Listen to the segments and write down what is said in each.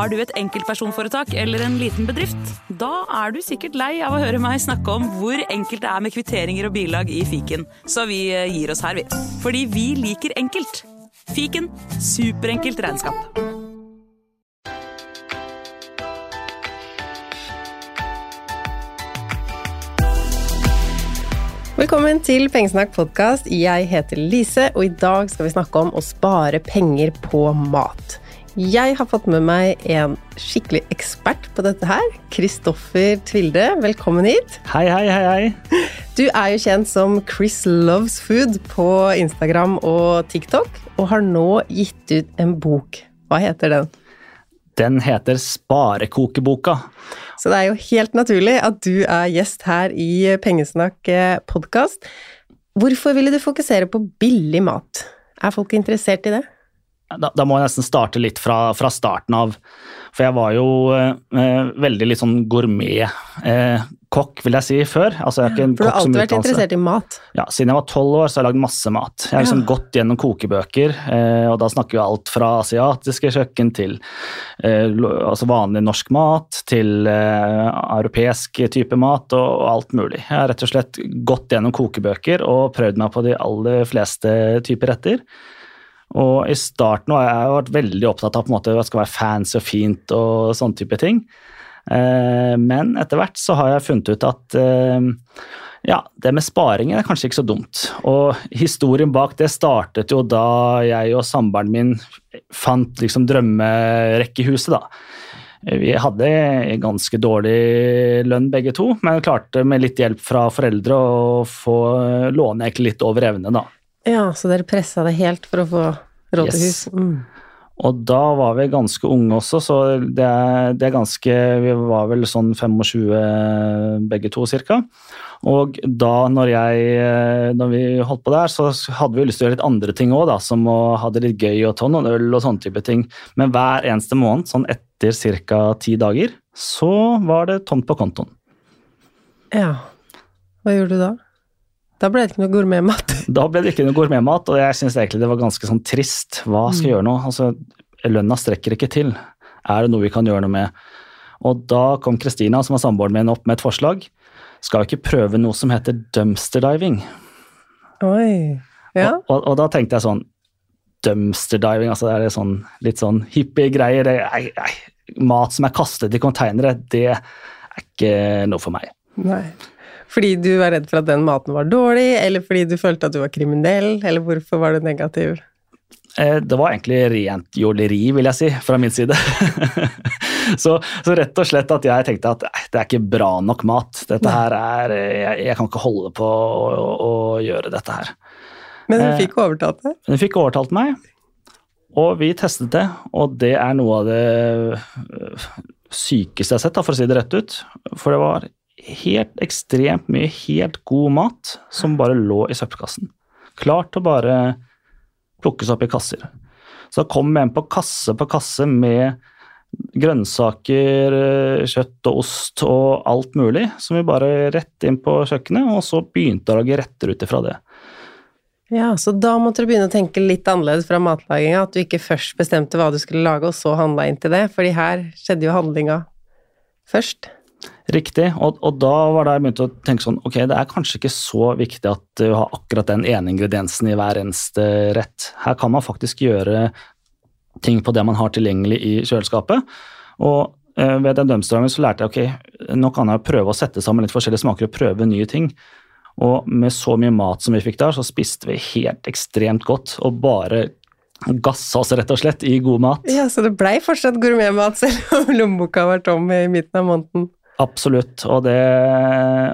Har du et enkeltpersonforetak eller en liten bedrift? Da er du sikkert lei av å høre meg snakke om hvor enkelt det er med kvitteringer og bilag i fiken, så vi eh, gir oss her, vi. Fordi vi liker enkelt. Fiken superenkelt regnskap. Velkommen til Pengesnakk podkast. Jeg heter Lise, og i dag skal vi snakke om å spare penger på mat. Jeg har fått med meg en skikkelig ekspert på dette her. Kristoffer Tvilde, velkommen hit. Hei, hei, hei, hei. Du er jo kjent som Chris Loves Food på Instagram og TikTok, og har nå gitt ut en bok. Hva heter den? Den heter Sparekokeboka. Så det er jo helt naturlig at du er gjest her i Pengesnakk podkast. Hvorfor ville du fokusere på billig mat? Er folk interessert i det? Da, da, må jeg nesten starte litt fra, fra starten av. For jeg var jo eh, veldig litt sånn gourmetkokk, eh, vil jeg si, før. Altså, jeg for du har alltid vært interessert i mat? Ja, siden jeg var tolv år så har jeg lagd masse mat. Jeg har liksom ja. gått gjennom kokebøker, eh, og da snakker vi alt fra asiatiske kjøkken til eh, altså vanlig norsk mat, til eh, europeisk type mat og, og alt mulig. Jeg har rett og slett gått gjennom kokebøker og prøvd meg på de aller fleste typer retter. Og i starten har jeg vært veldig opptatt av på en måte hva skal være fancy og fint og sånne type ting. Eh, men etter hvert så har jeg funnet ut at eh, ja, det med sparingen er kanskje ikke så dumt. Og historien bak det startet jo da jeg og samboeren min fant liksom drømmerekkehuset, da. Vi hadde ganske dårlig lønn begge to, men klarte med litt hjelp fra foreldre å få låne litt over evne, da. Ja, så dere pressa det helt for å få råd til hus? Yes. Mm. Og da var vi ganske unge også, så det er, det er, ganske Vi var vel sånn 25 begge to, cirka. Og da når, jeg, når vi holdt på der, så hadde vi lyst til å gjøre litt andre ting òg, som å ha det litt gøy og ta noen øl og sånne type ting. Men hver eneste måned, sånn etter ca. ti dager, så var det tomt på kontoen. Ja. Hva gjorde du da? Da ble det ikke noe gourmetmat? Da ble det ikke noe gourmetmat, og jeg syns egentlig det var ganske sånn trist. Hva skal jeg mm. gjøre nå? Altså, lønna strekker ikke til. Er det noe vi kan gjøre noe med? Og da kom Kristina, som var samboeren min, opp med et forslag. Skal vi ikke prøve noe som heter dumpster diving? Oi, ja. Og, og, og da tenkte jeg sånn Dumpster diving, altså det er sånn, litt sånn hippie greier. mat som er kastet i konteinere, det er ikke noe for meg. Nei. Fordi du var redd for at den maten var dårlig, eller fordi du følte at du var kriminell, eller hvorfor var du negativ? Eh, det var egentlig rent jåleri, vil jeg si, fra min side. så, så, rett og slett at jeg tenkte at det er ikke bra nok mat. Dette her er Jeg, jeg kan ikke holde på å, å, å gjøre dette her. Men hun eh, fikk overtalt deg? Hun fikk overtalt meg. Og vi testet det, og det er noe av det sykeste jeg har sett, for å si det rett ut. For det var helt ekstremt mye helt god mat som bare lå i søppelkassen. Klart å bare plukkes opp i kasser. Så kom en på kasse på kasse med grønnsaker, kjøtt og ost og alt mulig, som vi bare rett inn på kjøkkenet, og så begynte å lage retter ut ifra det. Ja, så da måtte du begynne å tenke litt annerledes fra matlaginga, at du ikke først bestemte hva du skulle lage, og så handla inn til det, fordi her skjedde jo handlinga først. Riktig, og, og, da var det jeg begynte å tenke sånn Ok, det er kanskje ikke så viktig at du har akkurat den ene ingrediensen i hver eneste rett. Her kan man faktisk gjøre ting på det man har tilgjengelig i kjøleskapet. Og eh, ved den dømstrangen så lærte jeg ok, nå kan jeg prøve å sette sammen litt forskjellige smaker og prøve nye ting. Og med så mye mat som vi fikk der, så spiste vi helt ekstremt godt og bare gassa oss rett og slett i god mat. Ja, Så det blei fortsatt gourmetmat selv om lommeboka var tom i midten av måneden? Absolutt. Og det,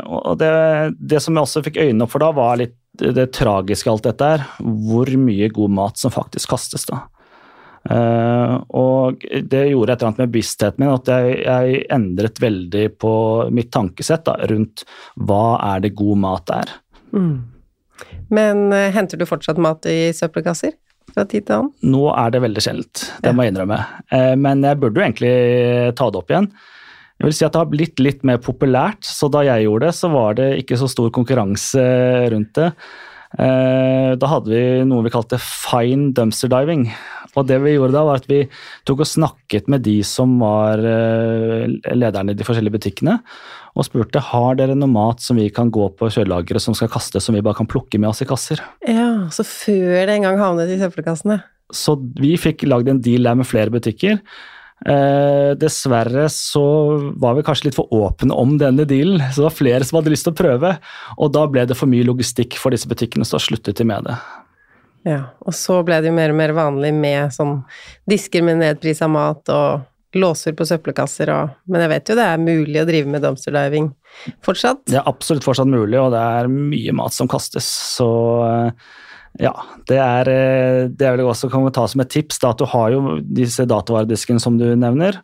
og det, det som jeg også fikk øynene opp for da, var litt det tragiske alt dette her. Hvor mye god mat som faktisk kastes, da. Uh, og det gjorde et eller annet med bevisstheten min, at jeg, jeg endret veldig på mitt tankesett da, rundt hva er det god mat er. Mm. Men uh, henter du fortsatt mat i søppelkasser fra tid til annen? Nå er det veldig sjeldent, det ja. må jeg innrømme. Uh, men jeg burde jo egentlig ta det opp igjen. Jeg vil si at det har blitt litt mer populært, så da jeg gjorde det, så var det ikke så stor konkurranse rundt det. Da hadde vi noe vi kalte fine dumpster diving. Og det vi gjorde da, var at vi tok og snakket med de som var eh, lederne i de forskjellige butikkene, og spurte har dere noe mat som vi kan gå på kjølelageret som skal kastes, som vi bare kan plukke med oss i kasser. Ja, Så før det en gang havnet i søppelkassene? Så vi fikk lagd en deal der med flere butikker. Eh, dessverre så var vi kanskje litt for åpne om denne dealen, så det var flere som hadde lyst til å prøve. Og da ble det for mye logistikk for disse butikkene, så da sluttet de med det. Ja, og så ble det jo mer og mer vanlig med sånn disker med nedprisa mat og låser på søppelkasser og Men jeg vet jo det er mulig å drive med dumpsterdiving fortsatt? Det er absolutt fortsatt mulig, og det er mye mat som kastes, så eh, ja, det er, eh, det er vel også kan vi ta som et tips da, at du har jo disse datavarediskene som du nevner,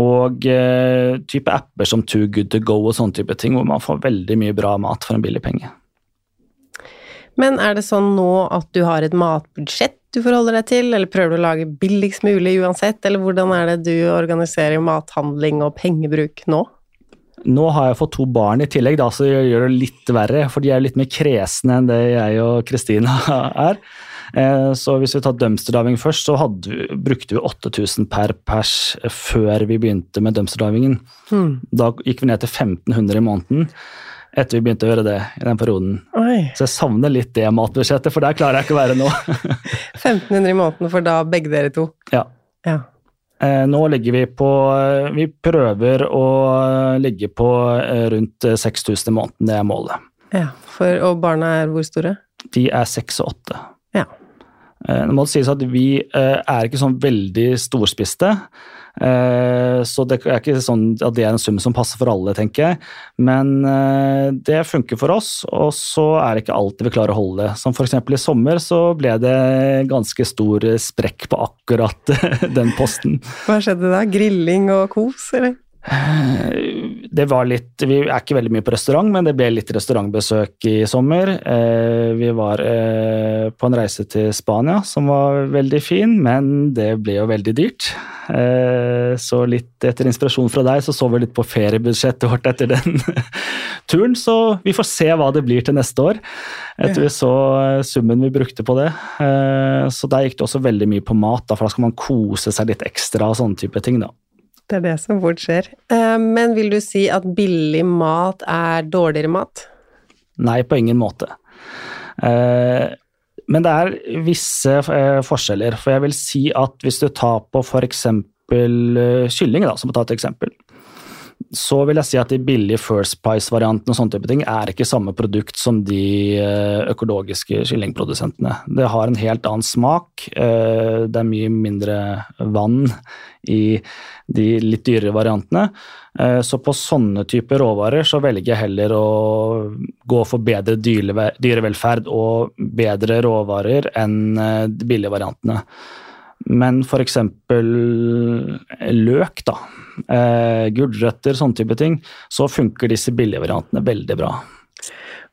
og eh, type apper som Too Good To Go og sånne type ting, hvor man får veldig mye bra mat for en billig penge. Men er det sånn nå at du har et matbudsjett du forholder deg til, eller prøver du å lage billigst mulig uansett, eller hvordan er det du organiserer mathandling og pengebruk nå? Nå har jeg fått to barn i tillegg, da, så det gjør det litt verre. For de er litt mer kresne enn det jeg og Kristina er. Eh, så hvis vi tar dumpsterdiving først, så hadde, brukte vi 8000 per pers før vi begynte med dumpsterdivingen. Hmm. Da gikk vi ned til 1500 i måneden etter vi begynte å gjøre det i den perioden. Oi. Så jeg savner litt det matbudsjettet, for der klarer jeg ikke å være nå. 1500 i måneden for da begge dere to? Ja. ja. Eh, nå ligger vi på Vi prøver å ligge på eh, rundt 6000 i måneden, det er målet. Ja, for, Og barna er hvor store? De er seks og åtte. Ja. Eh, nå må det sies at vi er ikke sånn veldig storspiste. Eh, så det er ikke sånn at det er en sum som passer for alle, tenker jeg. Men eh, det funker for oss, og så er det ikke alltid vi klarer å holde det. Som f.eks. i sommer så ble det ganske stor sprekk på akkurat den posten. Hva skjedde da? Grilling og kos, eller? Det var litt Vi er ikke veldig mye på restaurant, men det ble litt restaurantbesøk i sommer. Eh, vi var eh, på en reise til Spania som var veldig fin, men det ble jo veldig dyrt. Eh, så litt etter inspirasjon fra deg, så så vi litt på feriebudsjettet vårt etter den turen. Så vi får se hva det blir til neste år, etter vi så summen vi brukte på det. Så der gikk det også veldig mye på mat, for da skal man kose seg litt ekstra og sånne type ting, da. Det er det som fort skjer. Eh, men vil du si at billig mat er dårligere mat? Nei, på ingen måte. Eh, men det er visse eh, forskjeller. For jeg vil si at hvis du tar på f.eks. kylling, da, som et eksempel, så vil jeg si at de billige First Price-variantene og sånne type ting er ikke samme produkt som de økologiske kyllingprodusentene. Det har en helt annen smak. Det er mye mindre vann i de litt dyrere variantene. Eh, så på sånne typer råvarer så velger jeg heller å gå for bedre dyrevelferd og bedre råvarer enn eh, de billige variantene. Men f.eks. løk, da. Eh, gulrøtter, sånne type ting. Så funker disse billige variantene veldig bra.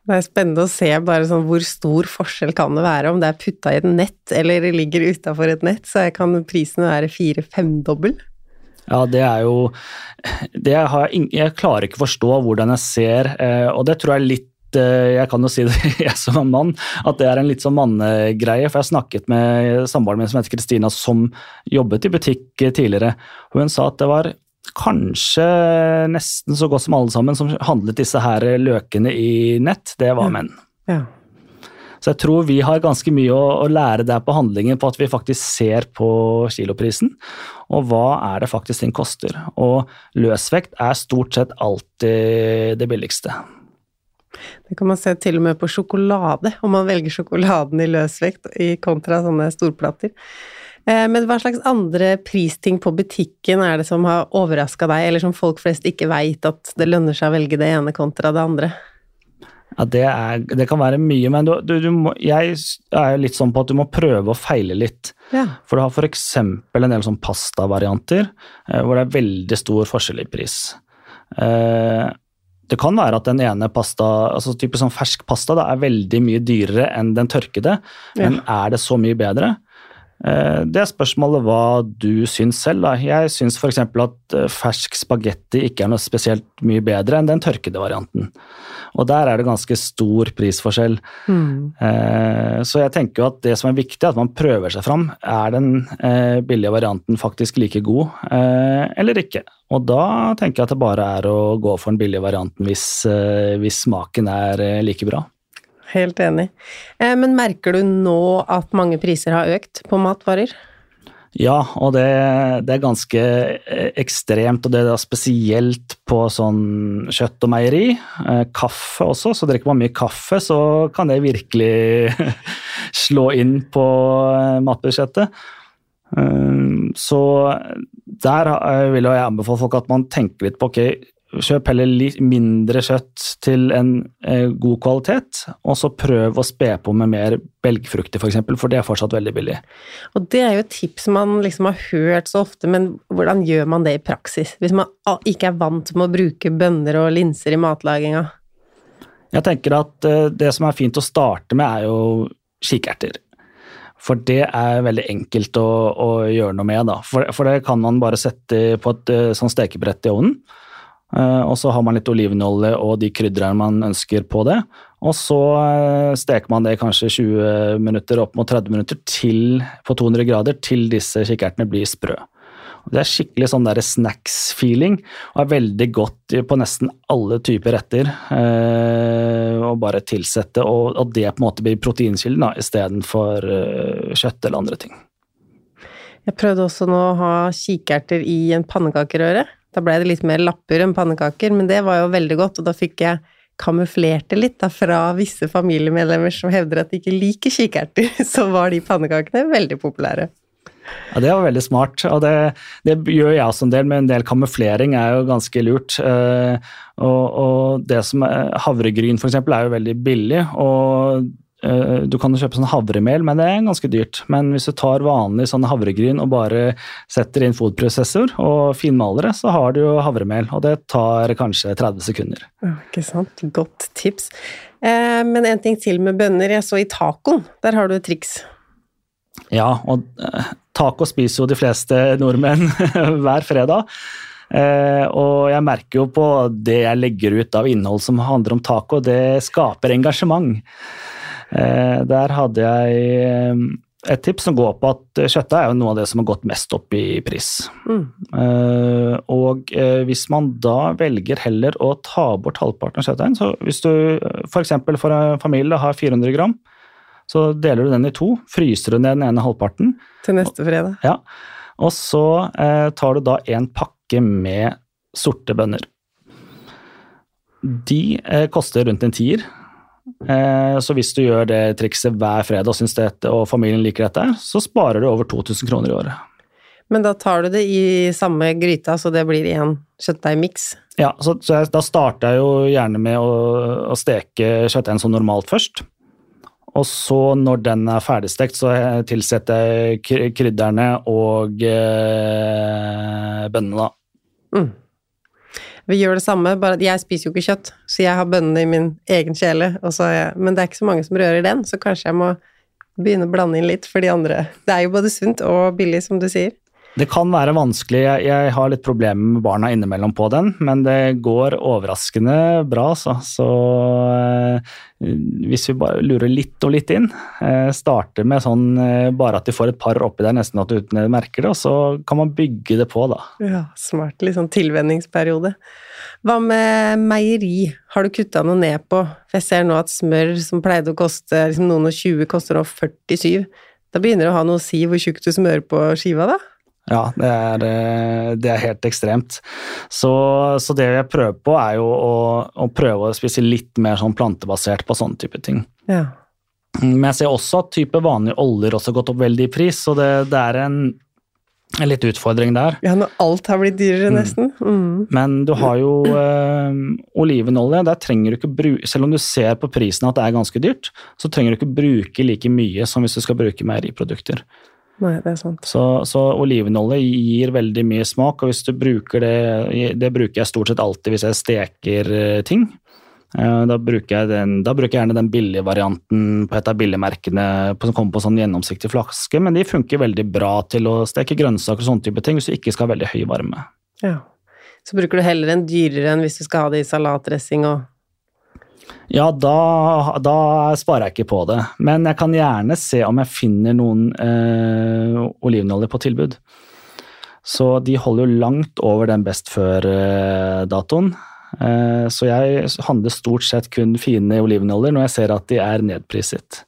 Det er spennende å se bare sånn hvor stor forskjell kan det være om det er putta i et nett eller ligger utafor et nett, så kan prisen være fire-femdobbel. Ja, det er jo det har jeg, jeg klarer ikke å forstå hvordan jeg ser, eh, og det tror jeg litt eh, jeg kan jo si det, jeg som er mann, at det er en litt sånn mannegreie. For jeg har snakket med samboeren min som heter Kristina, som jobbet i butikk tidligere. og Hun sa at det var kanskje nesten så godt som alle sammen som handlet disse her løkene i nett, det var menn. Ja. Så jeg tror vi har ganske mye å, å, lære der på handlingen, på at vi faktisk ser på kiloprisen. Og hva er det faktisk den koster. Og løsvekt er stort sett alltid det billigste. Det kan man se til og med på sjokolade, om man velger sjokoladen i løsvekt i kontra sånne storplater. Eh, men hva slags andre pristing på butikken er det som har overraska deg, eller som folk flest ikke veit at det lønner seg å velge det ene kontra det andre? Ja, det, er, det kan være mye, men du, du, du må, jeg er litt sånn på at du må prøve å feile litt. Ja. For du har f.eks. en del sånn pastavarianter eh, hvor det er veldig stor forskjell i pris. Eh, det kan være at den ene pasta, altså type sånn fersk pasta da, er veldig mye dyrere enn den tørkede, men er det så mye bedre? Eh, det spørsmålet hva du syns selv. Da. Jeg syns f.eks. at eh, fersk spagetti ikke er noe spesielt mye bedre enn den tørkede varianten. Og der er det ganske stor prisforskjell. Mm. Eh, så jeg tenker jo at det som er viktig, er at man prøver seg fram. Er den billige varianten faktisk like god eller ikke? Og da tenker jeg at det bare er å gå for den billige varianten hvis, hvis smaken er like bra. Helt enig. Eh, men merker du nå at mange priser har økt på matvarer? Ja, og det, det er ganske eh, ekstremt, og det er spesielt på sånn kjøtt og meieri. Eh, kaffe også, så drikker man mye kaffe, så kan det virkelig slå inn på matbudsjettet. Så der vil jeg anbefale folk at man tenker litt på ok, Kjøp heller litt mindre kjøtt til en eh, god kvalitet, og så prøv å spe på med mer belgfrukter f.eks., for, eksempel, for det er fortsatt veldig billig. Og Det er jo et tips man liksom har hørt så ofte, men hvordan gjør man det i praksis? Hvis man ikke er vant med å bruke bønner og linser i matlaginga? Jeg tenker at eh, det som er fint å starte med, er jo kikerter. For det er veldig enkelt å, å gjøre noe med. Da. For, for, det kan man bare sette på et eh, sånn stekebrett i ovnen. Eh, og så har man litt olivenolje og de krydderne man ønsker på det. Og så eh, steker man det kanskje 20 minutter opp mot 30 minutter til, på 200 grader til disse kikkertene blir sprø. Det er skikkelig sånn snacks-feeling og er veldig godt på nesten alle typer retter. og å bare tilsette, og, at det på en måte blir proteinkilden istedenfor eh, kjøtt eller andre ting. Jeg prøvde også nå å ha kikerter i en pannekakerøre. Da ble det litt mer lapper enn pannekaker, men det var jo veldig godt, og da fikk jeg kamuflert det litt da, fra visse familiemedlemmer som hevder at de ikke liker kikerter, så var de pannekakene veldig populære. Ja, Det var veldig smart, og det, det gjør jeg også en del, med en del kamuflering er jo ganske lurt. Uh, og, og, det som er, Havregryn for eksempel, er jo veldig billig, og Eh, du kan kjøpe sånn havremel, men det er ganske dyrt. Men hvis du tar vanlig sånn havregryn og bare setter inn fotprosessor og finmaler det, så har du jo havremel, og det tar kanskje 30 sekunder. Ikke sant. Godt tips. Eh, men en ting til med bønner. Jeg så i tacoen, der har du et triks. Ja, og eh, taco spiser jo de fleste nordmenn hver fredag. Eh, og jeg merker jo på det jeg legger ut av innhold som handler om taco, det skaper engasjement. Eh, der hadde jeg eh, et tips som går på at kjøttet er jo noe av det som har gått mest opp i pris. Mm. Og hvis man da velger heller å ta bort halvparten av kjøttdeigen, så hvis du f.eks. For, for en familie har 400 gram, så deler du den i to, fryser du ned den ene halvparten. Til neste fredag. Ja, Og så tar du da en pakke med sorte bønner. De koster rundt en tier. Eh, så hvis du gjør det trikset hver fredag og, det, og familien liker dette, så sparer du over 2000 kroner i året. Men da tar du det i samme gryta, så det blir én kjøttdeigmiks? Ja, så, så jeg, da starter jeg jo gjerne med å, å steke kjøttdeigen som normalt først. Og så, når den er ferdigstekt, så tilsetter jeg krydderne og eh, bønnene, da. Mm. Vi gjør det samme, bare at jeg spiser jo ikke kjøtt, så jeg har bønnene i min egen kjele. Jeg, men det er ikke så mange som rører den, så kanskje jeg må begynne å blande inn litt for de andre. Det er jo både sunt og billig, som du sier. Det kan være vanskelig. Jeg, har litt problemer med barna innimellom på den, men det går overraskende bra, så. så eh, hvis vi bare lurer litt og litt inn, eh, starter med sånn eh, bare at de får et par oppi der nesten at du uten merker det, og så kan man bygge det på, da. Ja, smart. Litt sånn tilvenningsperiode. Hva med meieri? Har du kutta noe ned på? For jeg ser nå at smør som pleide å koste liksom noen og 20, koster nå 47. Da begynner det å ha noe å si hvor tjukt du smører på skiva, da? Ja, det er, eh, det er helt ekstremt. Så, så, det jeg prøver på, er jo å, å, prøve å spise litt mer sånn plantebasert på sånne type ting. Ja. Men jeg ser også at type vanlige oljer også har gått opp veldig i pris, så det, det er en, en, litt utfordring der. Ja, når alt har blitt dyrere, mm. nesten. Mm. Men du har jo øh, olivenolje. Der trenger du ikke bruke Selv om du ser på prisen at det er ganske dyrt, så trenger du ikke bruke like mye som hvis du skal bruke meieriprodukter. Nei, det er sant. Så, så olivenolje gir veldig mye smak, og hvis du bruker det Det bruker jeg stort sett alltid hvis jeg steker eh, ting. Eh, da bruker, jeg den, da bruker jeg gjerne den billige varianten på et av billigmerkene som kommer på sånn gjennomsiktig flaske, men de funker veldig bra til å steke grønnsaker og sånne type ting hvis du ikke skal ha veldig høy varme. Ja. Så bruker du heller en dyrere enn hvis du skal ha det i salatdressing og ja, da, da, sparer jeg ikke på det. Men jeg kan gjerne se om jeg finner noen eh, olivenolje på tilbud. Så de holder jo langt over den best før-datoen. Eh, så jeg handler stort sett kun fine olivenoljer når jeg ser at de er nedpriset.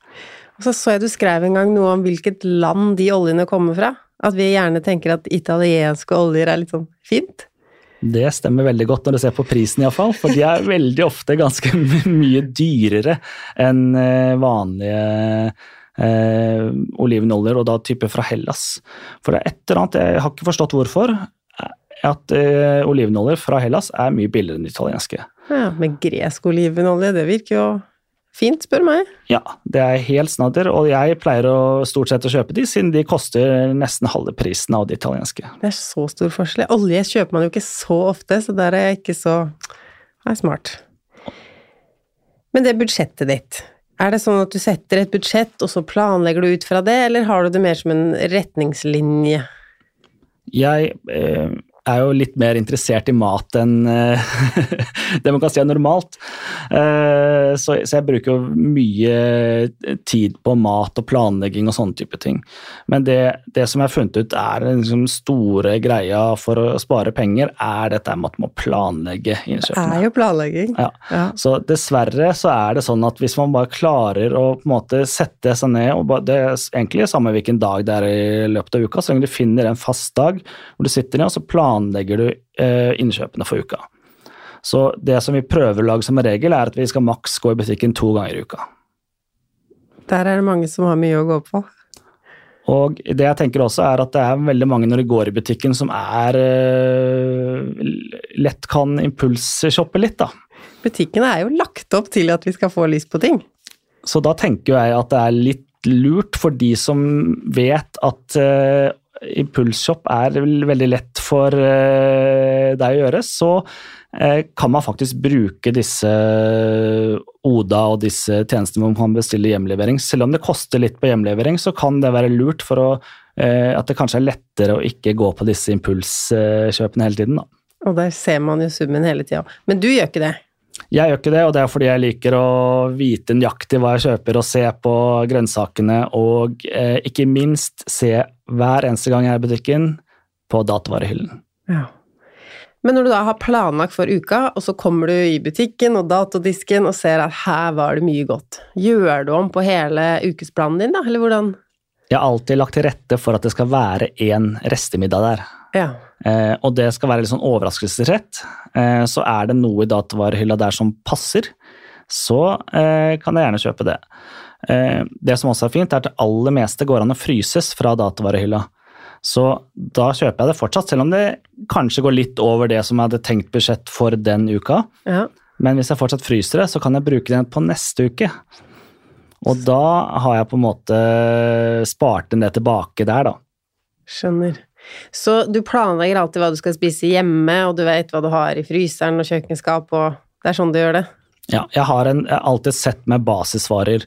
Og så så jeg du skrev en gang noe om hvilket land de oljene kommer fra. At vi gjerne tenker at italienske oljer er litt sånn fint. Det stemmer veldig godt når du ser på prisen, iallfall. For de er veldig ofte ganske mye dyrere enn eh, vanlige eh, olivenoljer, og da type fra Hellas. For det er et eller annet, jeg har ikke forstått hvorfor, at eh, olivenoljer fra Hellas er mye billigere enn italienske. Ja, Men gresk olivenolje, det virker jo Fint, spør meg. Ja, det er helt snadder, og jeg pleier å stort sett å kjøpe de, siden de koster nesten halve prisen av de italienske. Det er så stor forskjell. Olje kjøper man jo ikke så ofte, så der er jeg ikke så Det er smart. Men det budsjettet ditt, er det sånn at du setter et budsjett, og så planlegger du ut fra det, eller har du det mer som en retningslinje? Jeg eh, er jo litt mer interessert i mat enn eh, det man kan si er normalt. Uh, så, så, jeg bruker jo mye tid på mat og planlegging og sånne type ting. Men det, det som jeg har funnet ut er den liksom store greia for å spare penger, er dette med at man må planlegge innkjøpene. Det er jo planlegging. Ja. ja. Så dessverre så er det sånn at hvis man bare klarer å på en måte sette seg ned og bare, Det er egentlig samme hvilken dag det er i løpet av uka, så lenge du finner en fast dag hvor du sitter ned og så planlegger planlegger du eh, innkjøpene for uka. Så det som vi prøver å lage som regel, er at vi skal maks gå i butikken to ganger i uka. Der er det mange som har mye å gå på. Og det jeg tenker også er at det er veldig mange når de går i butikken som er uh, lett kan impulsshoppe litt, da. Butikkene er jo lagt opp til at vi skal få lyst på ting. Så da tenker jeg at det er litt lurt for de som vet at uh, impulsshop er veldig lett for eh, deg å gjøre, så eh, kan man faktisk bruke disse Oda og disse tjenestene hvor man kan bestille hjemlevering. Selv om det koster litt på hjemlevering, så kan det være lurt for å, eh, at det kanskje er lettere å ikke gå på disse impulskjøpene hele tiden. Da. Og der ser man jo summen hele tida. Men du gjør ikke det? Jeg gjør ikke det, og det er fordi jeg liker å vite nøyaktig hva jeg kjøper, og se på grønnsakene, og eh, ikke minst se hver eneste gang jeg er i butikken, på datavarehyllen. Ja. Men når du da har planlagt for uka, og så kommer du i butikken og datodisken og ser at her var det mye godt, gjør du om på hele ukesplanen din, da, eller hvordan? Jeg har alltid lagt til rette for at det skal være én restemiddag der. Ja. Eh, og det skal være litt sånn overraskelsesrett. Eh, så er det noe i datavarehylla der som passer, så eh, kan jeg gjerne kjøpe det. Eh, det som også er fint, er at det aller meste går an å fryses fra datavarehylla. Så da kjøper jeg det fortsatt, selv om det kanskje går litt over det som jeg hadde tenkt budsjett for den uka. Ja. Men hvis jeg fortsatt fryser det, så kan jeg bruke den på neste uke. Og da har jeg på en måte spart en det tilbake der, da. Skjønner. Så du planlegger alltid hva du skal spise hjemme, og du vet hva du har i fryseren og kjøkkenskap, og det er sånn du gjør det? Ja, jeg har, en, jeg har alltid sett med basisvarer.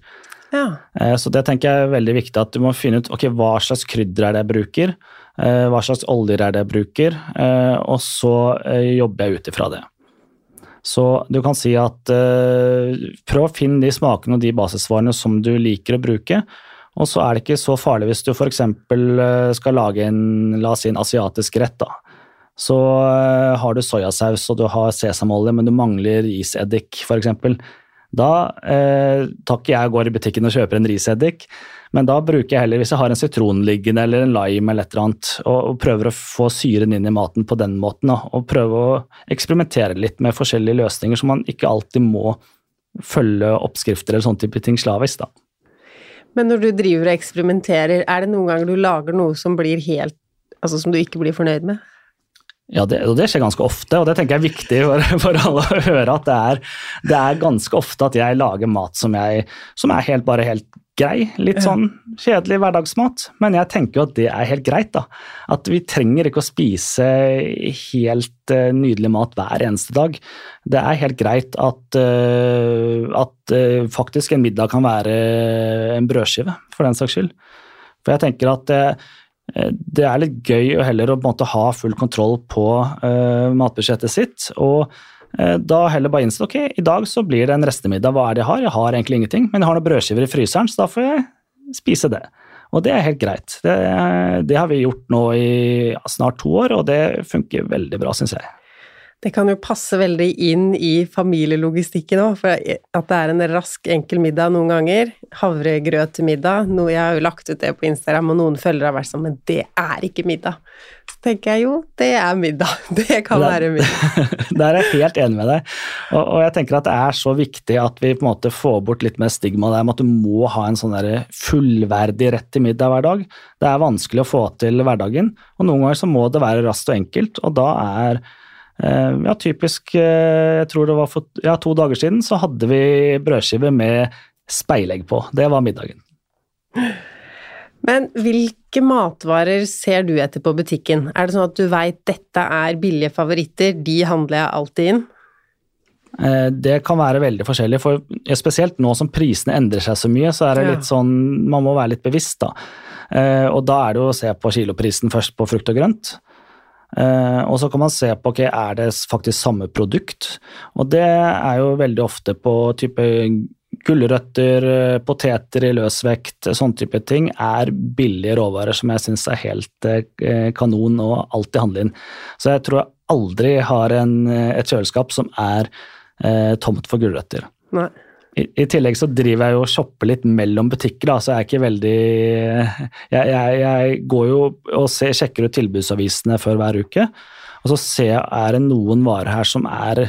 Ja. Eh, så det tenker jeg er veldig viktig, at du må finne ut okay, hva slags krydder er det jeg bruker. Eh, hva slags oljer er det jeg bruker? Eh, og så jobber jeg ut ifra det. Så du kan si at prøv å finne de smakene og de basisvarene som du liker å bruke. Og så er det ikke så farlig hvis du f.eks. skal lage en, la oss si en asiatisk rett. da. Så har du soyasaus og du har sesamolje, men du mangler iseddik f.eks. Da eh, tar jeg og går i butikken og kjøper en riseddik, men da bruker jeg heller, hvis jeg har en sitron liggende eller en lime eller et eller annet, og, og prøver å få syren inn i maten på den måten, da, og prøve å eksperimentere litt med forskjellige løsninger, som man ikke alltid må følge oppskrifter eller sånne type ting slavisk, da. Men når du driver og eksperimenterer, er det noen ganger du lager noe som blir helt Altså som du ikke blir fornøyd med? Ja, det, og det skjer ganske ofte, og det tenker jeg er viktig for, for alle å høre. At det er, det er, ganske ofte at jeg lager mat som, jeg, som er helt, bare helt grei. Litt sånn kjedelig hverdagsmat. Men jeg tenker jo at det er helt greit. da. At vi trenger ikke å spise helt uh, nydelig mat hver eneste dag. Det er helt greit at, uh, at uh, faktisk en middag kan være en brødskive, for den saks skyld. For jeg tenker at det er litt gøy heller å ha full kontroll på uh, matbudsjettet sitt. Og uh, da heller bare innse ok, i dag så blir det en restemiddag. Hva er det jeg har? Jeg har egentlig ingenting, men jeg har noen brødskiver i fryseren, så da får jeg spise det. Og det er helt greit. Det, det har vi gjort nå i snart to år, og det funker veldig bra, syns jeg. Det kan jo passe veldig inn i familielogistikken òg, for at det er en rask, enkel middag noen ganger. Havregrøt til middag. Noe jeg har jo lagt ut det på Instagram, og noen følgere har vært sånn Men det er ikke middag. Så tenker jeg jo, det er middag. Det kan det, være middag. Der er jeg helt enig med deg. Og, og, jeg tenker at det er så viktig at vi på en måte får bort litt mer stigma der med at du må ha en sånn der fullverdig rett til middag hver dag. Det er vanskelig å få til hverdagen, og noen ganger så må det være raskt og enkelt, og da er ja, typisk eh, Jeg tror det var for ja, to dager siden så hadde vi brødskive med speilegg på. Det var middagen. Men hvilke matvarer ser du etter på butikken? Er det sånn at du veit dette er billige favoritter, de handler jeg alltid inn? Eh, det kan være veldig forskjellig, for spesielt nå som prisene endrer seg så mye, så er det litt sånn Man må være litt bevisst, da. Og da er det å se på kiloprisen først på frukt og grønt. Uh, og så kan man se på okay, er det faktisk samme produkt. Og det er jo veldig ofte på type gulrøtter, eh, poteter i løsvekt, sånne type ting, er billige råvarer som jeg syns er helt uh, kanon å alltid handle inn. Så jeg tror jeg aldri har en, et kjøleskap som er uh, tomt for gulrøtter. Nei. I, I, tillegg så driver jeg jo og shopper litt mellom butikker, da, så jeg er ikke veldig Jeg, jeg, jeg går jo og ser, sjekker ut tilbudsavisene før hver uke, og så ser jeg er det noen varer her som er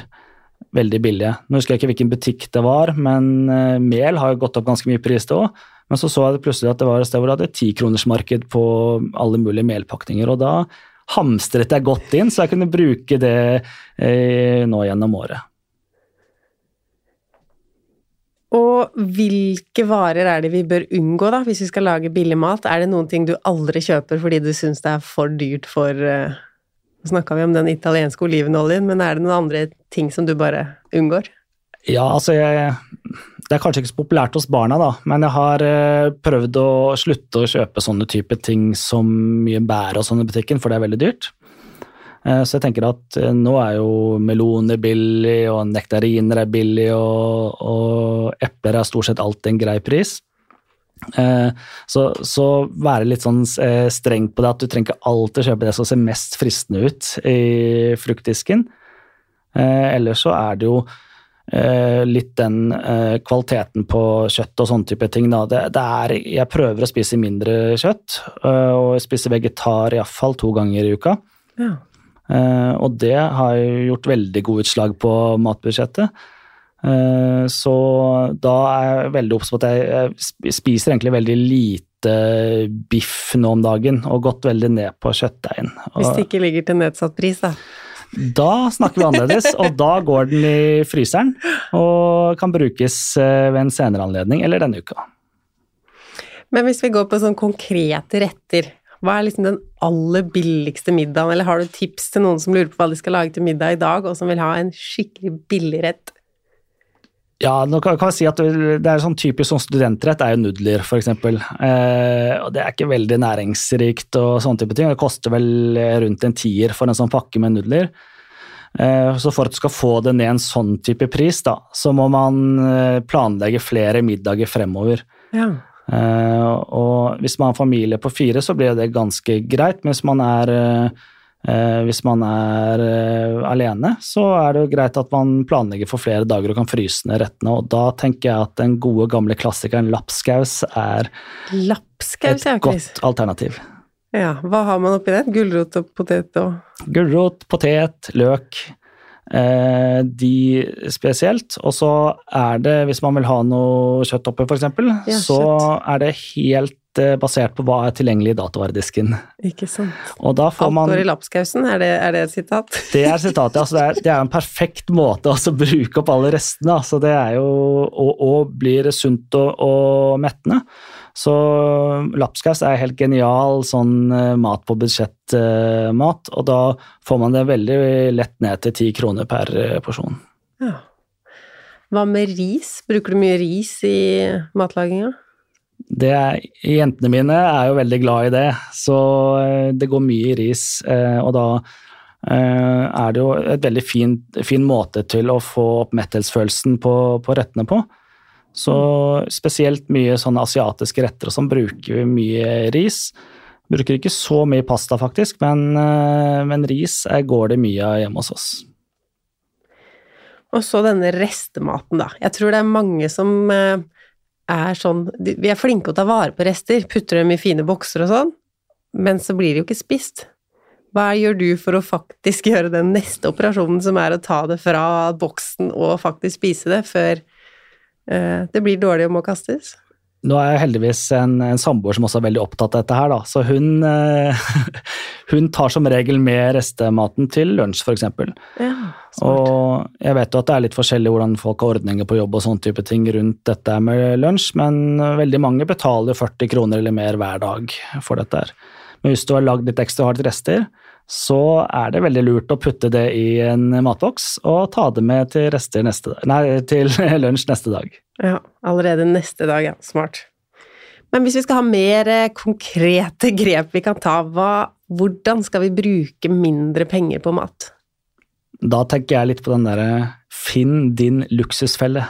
veldig billige. Nå husker jeg ikke hvilken butikk det var, men uh, mel har jo gått opp ganske mye pris, det òg. Men så så jeg plutselig at det var et sted hvor det hadde tikronersmarked på alle mulige melpakninger, og da hamstret jeg godt inn, så jeg kunne bruke det eh, nå gjennom året. Og hvilke varer er det vi bør unngå, da, hvis vi skal lage billig mat? Er det noen ting du aldri kjøper fordi du syns det er for dyrt for uh, Nå snakka vi om den italienske olivenoljen, men er det noen andre ting som du bare unngår? Ja, altså jeg, Det er kanskje ikke så populært hos barna, da, men jeg har uh, prøvd å slutte å kjøpe sånne type ting som mye bær og sånn i butikken, for det er veldig dyrt. Eh, så jeg tenker at eh, nå er jo meloner billig, og nektariner er billig, og, og epler er stort sett alltid en grei pris. Eh, så, så, være litt sånn streng på det at du trenger ikke alltid kjøpe det som ser mest fristende ut i fruktdisken. Ellers så er det jo litt den kvaliteten på kjøtt og sånne type ting. Det, det er, jeg prøver å spise mindre kjøtt, og jeg spiser vegetar iallfall to ganger i uka. Ja. Eh, og det har gjort veldig gode utslag på matbudsjettet. Eh, så da er jeg veldig obs på at jeg spiser egentlig veldig lite biff nå om dagen, og gått veldig ned på kjøttdeigen. Hvis det ikke ligger til nedsatt pris, da? Da snakker vi annerledes, og da går den i fryseren og kan brukes eh, ved en senere anledning eller denne uka. Men hvis vi går på sånn konkrete retter, hva er liksom den aller billigste middagen, eller har du tips til noen som lurer på hva de skal lage til middag i dag, og som vil ha en skikkelig billig rett? Ja, nå kan, kan jeg si at det er sånn typisk sånn studentrett er jo nudler, f.eks. Eh, og det er ikke veldig næringsrikt og sånne type ting. Det koster vel rundt en tier for en sånn pakke med nudler. Eh, så for at du skal få det ned en sånn type pris, da, så må man eh, planlegge flere middager fremover. Ja. Eh, og hvis man har familie på fire, så blir det ganske greit. Men hvis man er, hvis man er alene, så er det jo greit at man planlegger for flere dager og kan fryse ned rettene. Og da tenker jeg at den gode, gamle klassikeren lapskaus er Lapskaus, et godt alternativ. Ja, Hva har man oppi det? Gulrot og potet og Gulrot, potet, løk. Eh, de spesielt. Og så er det, hvis man vil ha noe kjøtt oppi f.eks., ja, så er det helt eh, basert på hva er tilgjengelig i datavaredisken Ikke sant. Og da får Alt går i lapskausen, er det, er det et sitat? Det er sitat, ja. Altså det, er, det er en perfekt måte å bruke opp alle restene. Altså det er jo, og, og blir sunt og, og mettende. Så lapskaus er helt genial sånn uh, mat på budsjett-mat, og da får man det veldig lett ned til ti kroner per uh, porsjon. Ja. Hva med ris? Bruker du mye ris i matlaginga? Det er, jentene mine er jo veldig glad i det, så det går mye i ris. Og da er det jo et veldig fin, fin måte til å få oppmettelsesfølelsen på, på rettene på. Så spesielt mye sånne asiatiske retter og sånn bruker vi mye ris. Bruker ikke så mye pasta, faktisk, men, eh, men ris går det mye av hjemme hos oss. Og så denne restematen, da. Jeg tror det er mange som eh, er sånn Vi er flinke å ta vare på rester, putter dem i fine bokser og sånn, men så blir det jo ikke spist. Hva gjør du for å faktisk gjøre den neste operasjonen, som er å ta det fra boksen og faktisk spise det, før Eh, det blir dårlig og må kastes? Nå er jeg heldigvis en, en samboer som også er veldig opptatt av dette her, da. Så hun, eh, hun tar som regel med restematen til lunsj, f.eks. Ja, og jeg vet jo at det er litt forskjellig hvordan folk har ordninger på jobb og sånne type ting rundt dette med lunsj, men veldig mange betaler 40 kroner eller mer hver dag for dette her. Men hvis du har lagd litt ekstra hardt rester, så er det veldig lurt å putte det i en matboks og ta det med til, neste, nei, til lunsj neste dag. Ja, allerede neste dag, ja. Smart. Men hvis vi skal ha mer eh, konkrete grep vi kan ta, hva, hvordan skal vi bruke mindre penger på mat? Da tenker jeg litt på den derre finn din luksusfelle.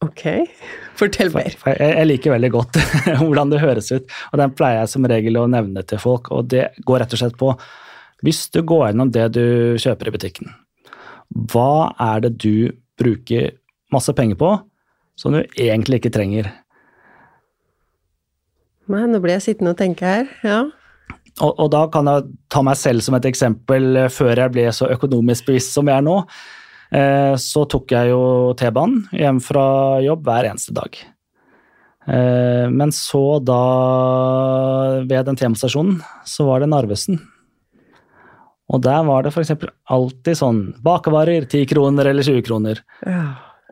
Ok, fortell mer. For, for jeg, jeg, liker veldig godt hvordan det høres ut, og den pleier jeg som regel å nevne til folk, og det går rett og slett på hvis du går gjennom det du kjøper i butikken, hva er det du bruker masse penger på som du egentlig ikke trenger? Nei, nå blir jeg sittende og tenke her, ja. Og, og, da kan jeg ta meg selv som et eksempel før jeg ble så økonomisk bevisst som jeg er nå. Eh, så tok jeg jo T-banen hjem fra jobb hver eneste dag. Eh, men så da, ved den T-banestasjonen, så var det Narvesen. Og der var det f.eks. alltid sånn bakevarer, 10 kroner eller 20 kroner. Ja.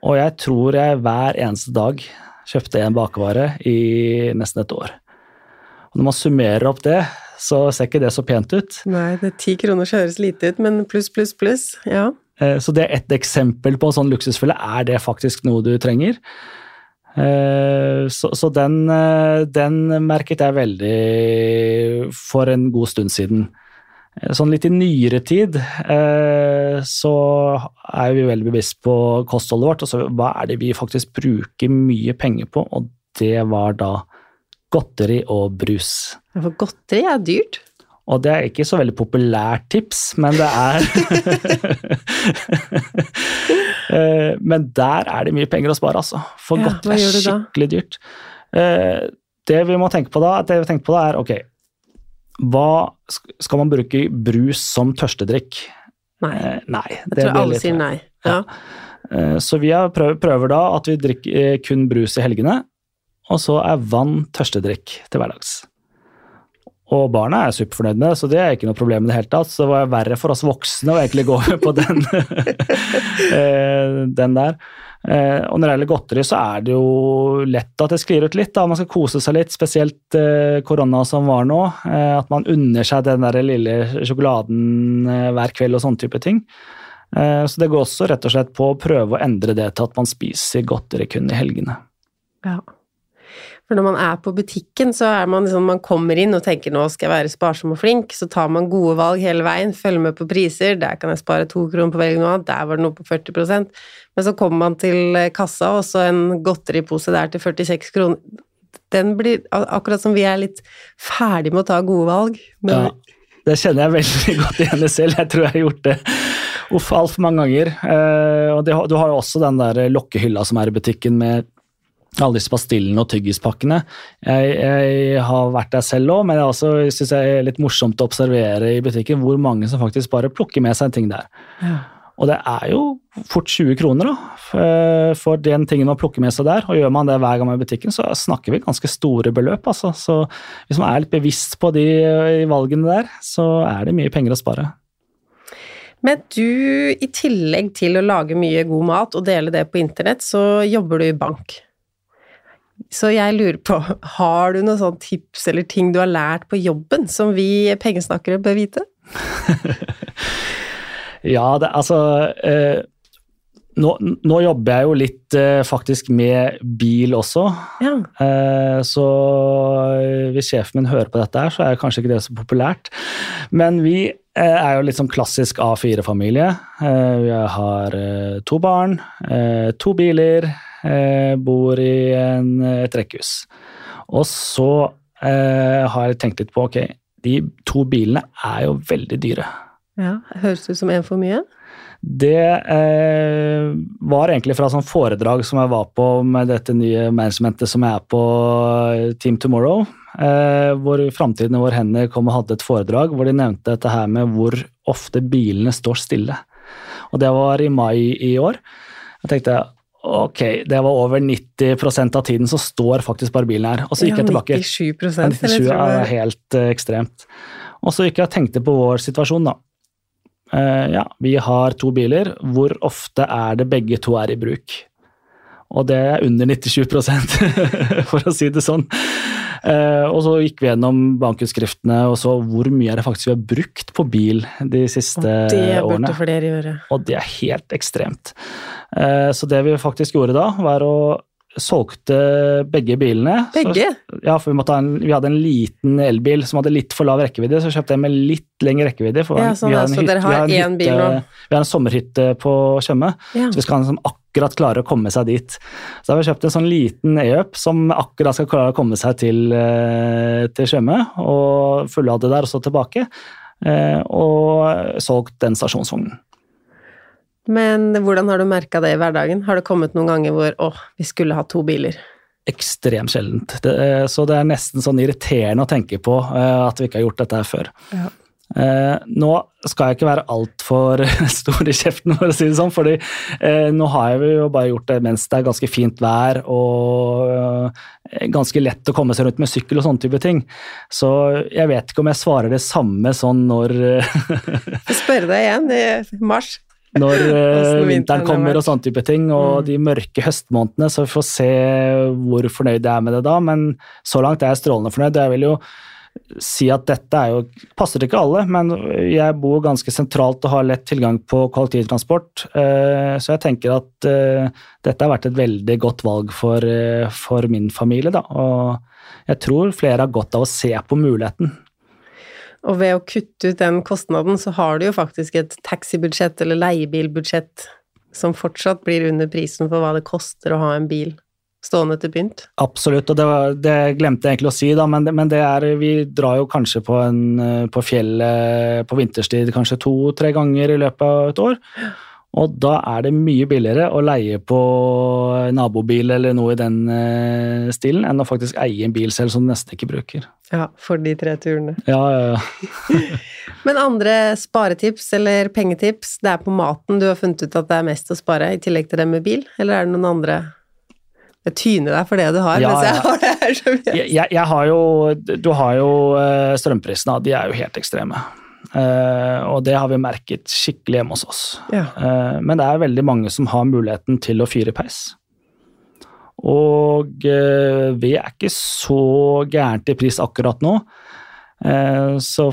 Og jeg tror jeg hver eneste dag kjøpte en bakevare i nesten et år. Og når man summerer opp det, så ser ikke det så pent ut. Nei, det ti kroner høres lite ut, men pluss, pluss, pluss, ja. Eh, så det er ett eksempel på en sånn luksusfelle. Er det faktisk noe du trenger? Eh, så, så den, eh, den merket jeg veldig for en god stund siden. Eh, sånn litt i nyere tid eh, så er vi veldig bevisst på kostholdet vårt. Altså hva er det vi faktisk bruker mye penger på, og det var da godteri og brus. For godteri er dyrt? Og det er ikke så veldig populært tips, men det er eh, Men der er det mye penger å spare, altså. For ja, godteri er skikkelig dyrt. Det vi må tenke på da, det vi tenker på da er ok, hva Skal man bruke brus som tørstedrikk? Nei. Eh, nei jeg tror alle sier nei. Ja. Eh, så vi prøver, prøver, da at vi drikker eh, kun brus i helgene, og så er vann tørstedrikk til hverdags. Og barna er superfornøyd med det, så det er ikke noe problem i det hele tatt. Så det var verre for oss voksne å egentlig gå på den, den der. Eh, og når det gjelder godteri, så er det jo lett at det sklir ut litt. da, Man skal kose seg litt, spesielt eh, korona som var nå. Eh, at man unner seg den der lille sjokoladen hver kveld og sånne type ting. Eh, så det går også rett og slett på å prøve å endre det til at man spiser godteri kun i helgene. Ja. For når man er på butikken, så er man liksom Man kommer inn og tenker 'nå skal jeg være sparsom og flink', så tar man gode valg hele veien, følger med på priser, der kan jeg spare to kroner på velge noe annet, der var det noe på 40% Men så kommer man til kassa, og så en godteripose der til 46 kroner. Den blir Akkurat som vi er litt ferdig med å ta gode valg. Ja, det kjenner jeg veldig godt igjen i selv. Jeg tror jeg har gjort det uff altfor mange ganger. Eh, og det, du har jo også den der lokkehylla som er i butikken med alle disse pastillene og tyggispakkene. Jeg, jeg, har vært der selv òg, men jeg også synes det er litt morsomt å observere i butikken hvor mange som faktisk bare plukker med seg en ting der. Ja. Og det er jo fort 20 kroner da, for den tingen man plukker med seg der. Og gjør man det hver gang man er i butikken, så snakker vi ganske store beløp. Altså. Så hvis man er litt bevisst på de valgene der, så er det mye penger å spare. Men du, i tillegg til å lage mye god mat og dele det på internett, så jobber du i bank. Så jeg lurer på, har du noen sånne tips eller ting du har lært på jobben som vi pengesnakkere bør vite? ja, det, altså eh, nå, nå, jobber jeg jo litt eh, faktisk med bil også. Ja. Eh, så eh, hvis sjefen min hører på dette her, så er kanskje ikke det så populært. Men vi eh, er jo litt sånn klassisk A4-familie. Eh, vi har to barn, to biler Eh, bor i en, et rekkehus. Og så eh, har jeg tenkt litt på ok, de to bilene er jo veldig dyre. Ja, Høres ut som en for mye? Det eh, var egentlig fra sånn foredrag som jeg var på med dette nye managementet som jeg er på eh, Team Tomorrow. Eh, hvor Framtiden i våre hender kom og hadde et foredrag hvor de nevnte dette her med hvor ofte bilene står stille. Og det var i mai i år. Jeg tenkte Ok, det var over 90% av tiden så står faktisk bare bilen her. Og så gikk ja, jeg tilbake. 97 97 er helt uh, ekstremt. Og så gikk jeg og tenkte på vår situasjon, da. Uh, ja, vi har to biler. Hvor ofte er det begge to er i bruk? Og det er under 97% for å si det sånn. Uh, og så gikk vi gjennom bankutskriftene og så hvor mye er det faktisk vi har brukt på bil de siste og det årene. Flere gjøre. Og det er helt ekstremt. Uh, så det vi faktisk gjorde da, var å solgte begge bilene. Begge? Så, ja, for vi, en, vi, hadde en liten elbil som hadde litt for lav rekkevidde, så kjøpte jeg med litt lengre rekkevidde. ja, sånn, vi har en, så hytte, dere har én bil nå? Vi har en sommerhytte på Tjøme, ja. så vi skal liksom akkurat klare å komme seg dit. Så har vi kjøpt en sånn liten e-up som akkurat skal klare å komme seg til, eh, til Tjøme, og fullade der og så tilbake. Eh, og solgt den stasjonsvognen. Men hvordan har du merka det i hverdagen? Har det kommet noen ganger hvor å, vi skulle ha to biler? Ekstremt sjeldent. Det, så det er nesten sånn irriterende å tenke på uh, at vi ikke har gjort dette her før. Ja. Uh, nå skal jeg ikke være altfor stor i kjeften, for å si det sånn, fordi uh, nå har jeg jo bare gjort det mens det er ganske fint vær og ganske lett å komme seg rundt med sykkel og sånne type ting. Så jeg vet ikke om jeg svarer det samme sånn når spørre deg igjen i mars når uh, vinteren kommer og sånne type ting, og mm. de mørke høstmånedene, så vi får se hvor fornøyd jeg er med det da, men så langt er jeg strålende fornøyd. Jeg vil jo si at dette er jo Passer ikke alle, men jeg bor ganske sentralt og har lett tilgang på kollektivtransport, uh, så jeg tenker at uh, dette har vært et veldig godt valg for, for min familie, da. Og jeg tror flere har godt av å se på muligheten. Og ved å kutte ut den kostnaden, så har du jo faktisk et taxibudsjett eller leiebilbudsjett som fortsatt blir under prisen for hva det koster å ha en bil stående til pynt. Absolutt, og det, var, det, glemte jeg egentlig å si, da, men, det, men det er, vi drar jo kanskje på, en, på fjellet på vinterstid kanskje to-tre ganger i løpet av et år. Og da er det mye billigere å leie på nabobil eller noe i den uh, stilen, enn å faktisk eie en bil selv som du nesten ikke bruker. Ja, for de tre turene. Ja, ja, ja. Men andre sparetips eller pengetips, det er på maten du har funnet ut at det er mest å spare, i tillegg til det med bil, eller er det noen andre jeg tyner deg for det du har, ja, mens jeg har det her. Jeg, jeg, jeg, har jo Du har jo eh, strømprisene, de er jo helt ekstreme. Uh, og det har vi merket skikkelig hjemme hos oss. Ja. Uh, men det er veldig mange som har muligheten til å fyre peis. Og uh, vi er ikke så gærent i pris akkurat nå. Eh, så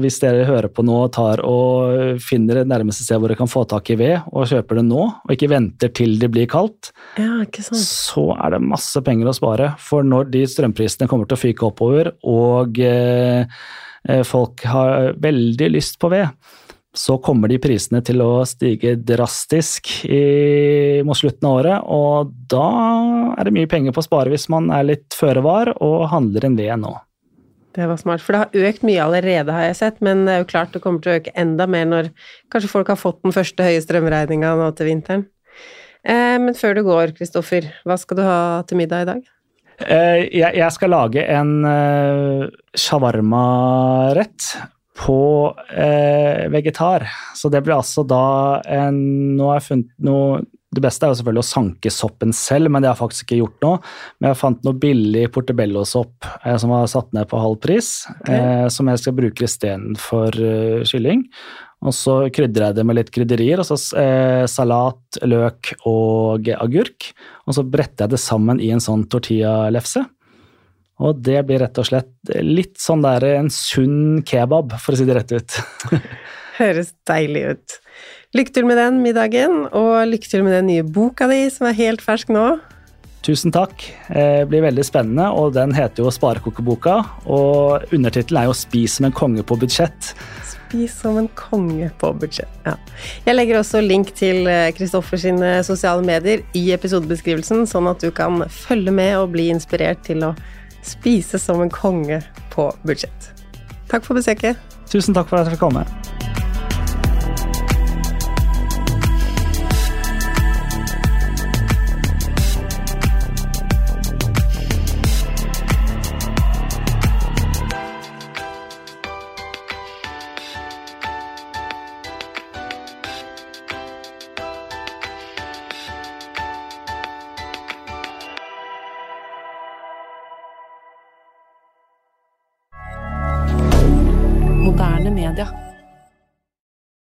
hvis dere hører på nå og tar og finner det nærmeste sted hvor dere kan få tak i ved, og kjøper det nå, og ikke venter til det blir kaldt, ja, så er det masse penger å spare. For når de strømprisene kommer til å fyke oppover, og eh, eh folk har veldig lyst på ved, så kommer de prisene til å stige drastisk i, mot slutten av året, og da er det mye penger på å spare hvis man er litt føre var og handler en ved nå. Det var smart, for det har økt mye allerede, har jeg sett, men det er jo klart det kommer til å øke enda mer når kanskje folk har fått den første høye strømregninga nå til vinteren. Eh, men før du går, Kristoffer, hva skal du ha til middag i dag? Eh, jeg, jeg, skal lage en uh, shawarma-rett på uh, vegetar. Så det blir altså da en Nå har jeg funnet noe det beste er jo selvfølgelig å sanke soppen selv, men det har jeg faktisk ikke gjort nå. Men jeg fant noe billig portebellosopp eh, som var satt ned på halv pris, okay. eh, som jeg skal bruke istedenfor uh, kylling. Og så krydrer jeg det med litt krydderier, og så eh, salat, løk og agurk. Og så bretter jeg det sammen i en sånn tortillalefse. Og det blir rett og slett litt sånn der en sunn kebab, for å si det rett ut. Høres deilig ut. Lykke til med den middagen, og lykke til med den nye boka di, som er helt fersk nå. Tusen takk. Det eh, blir veldig spennende, og den heter jo Sparekokeboka. Og undertittelen er jo 'Spis som en konge på budsjett'. Spis som en konge på budsjett. Ja. Jeg legger også link til Kristoffer eh, sine sosiale medier i episodebeskrivelsen, sånn at du kan følge med og bli inspirert til å spise som en konge på budsjett. Takk for besøket. Tusen takk for at jeg fikk komme.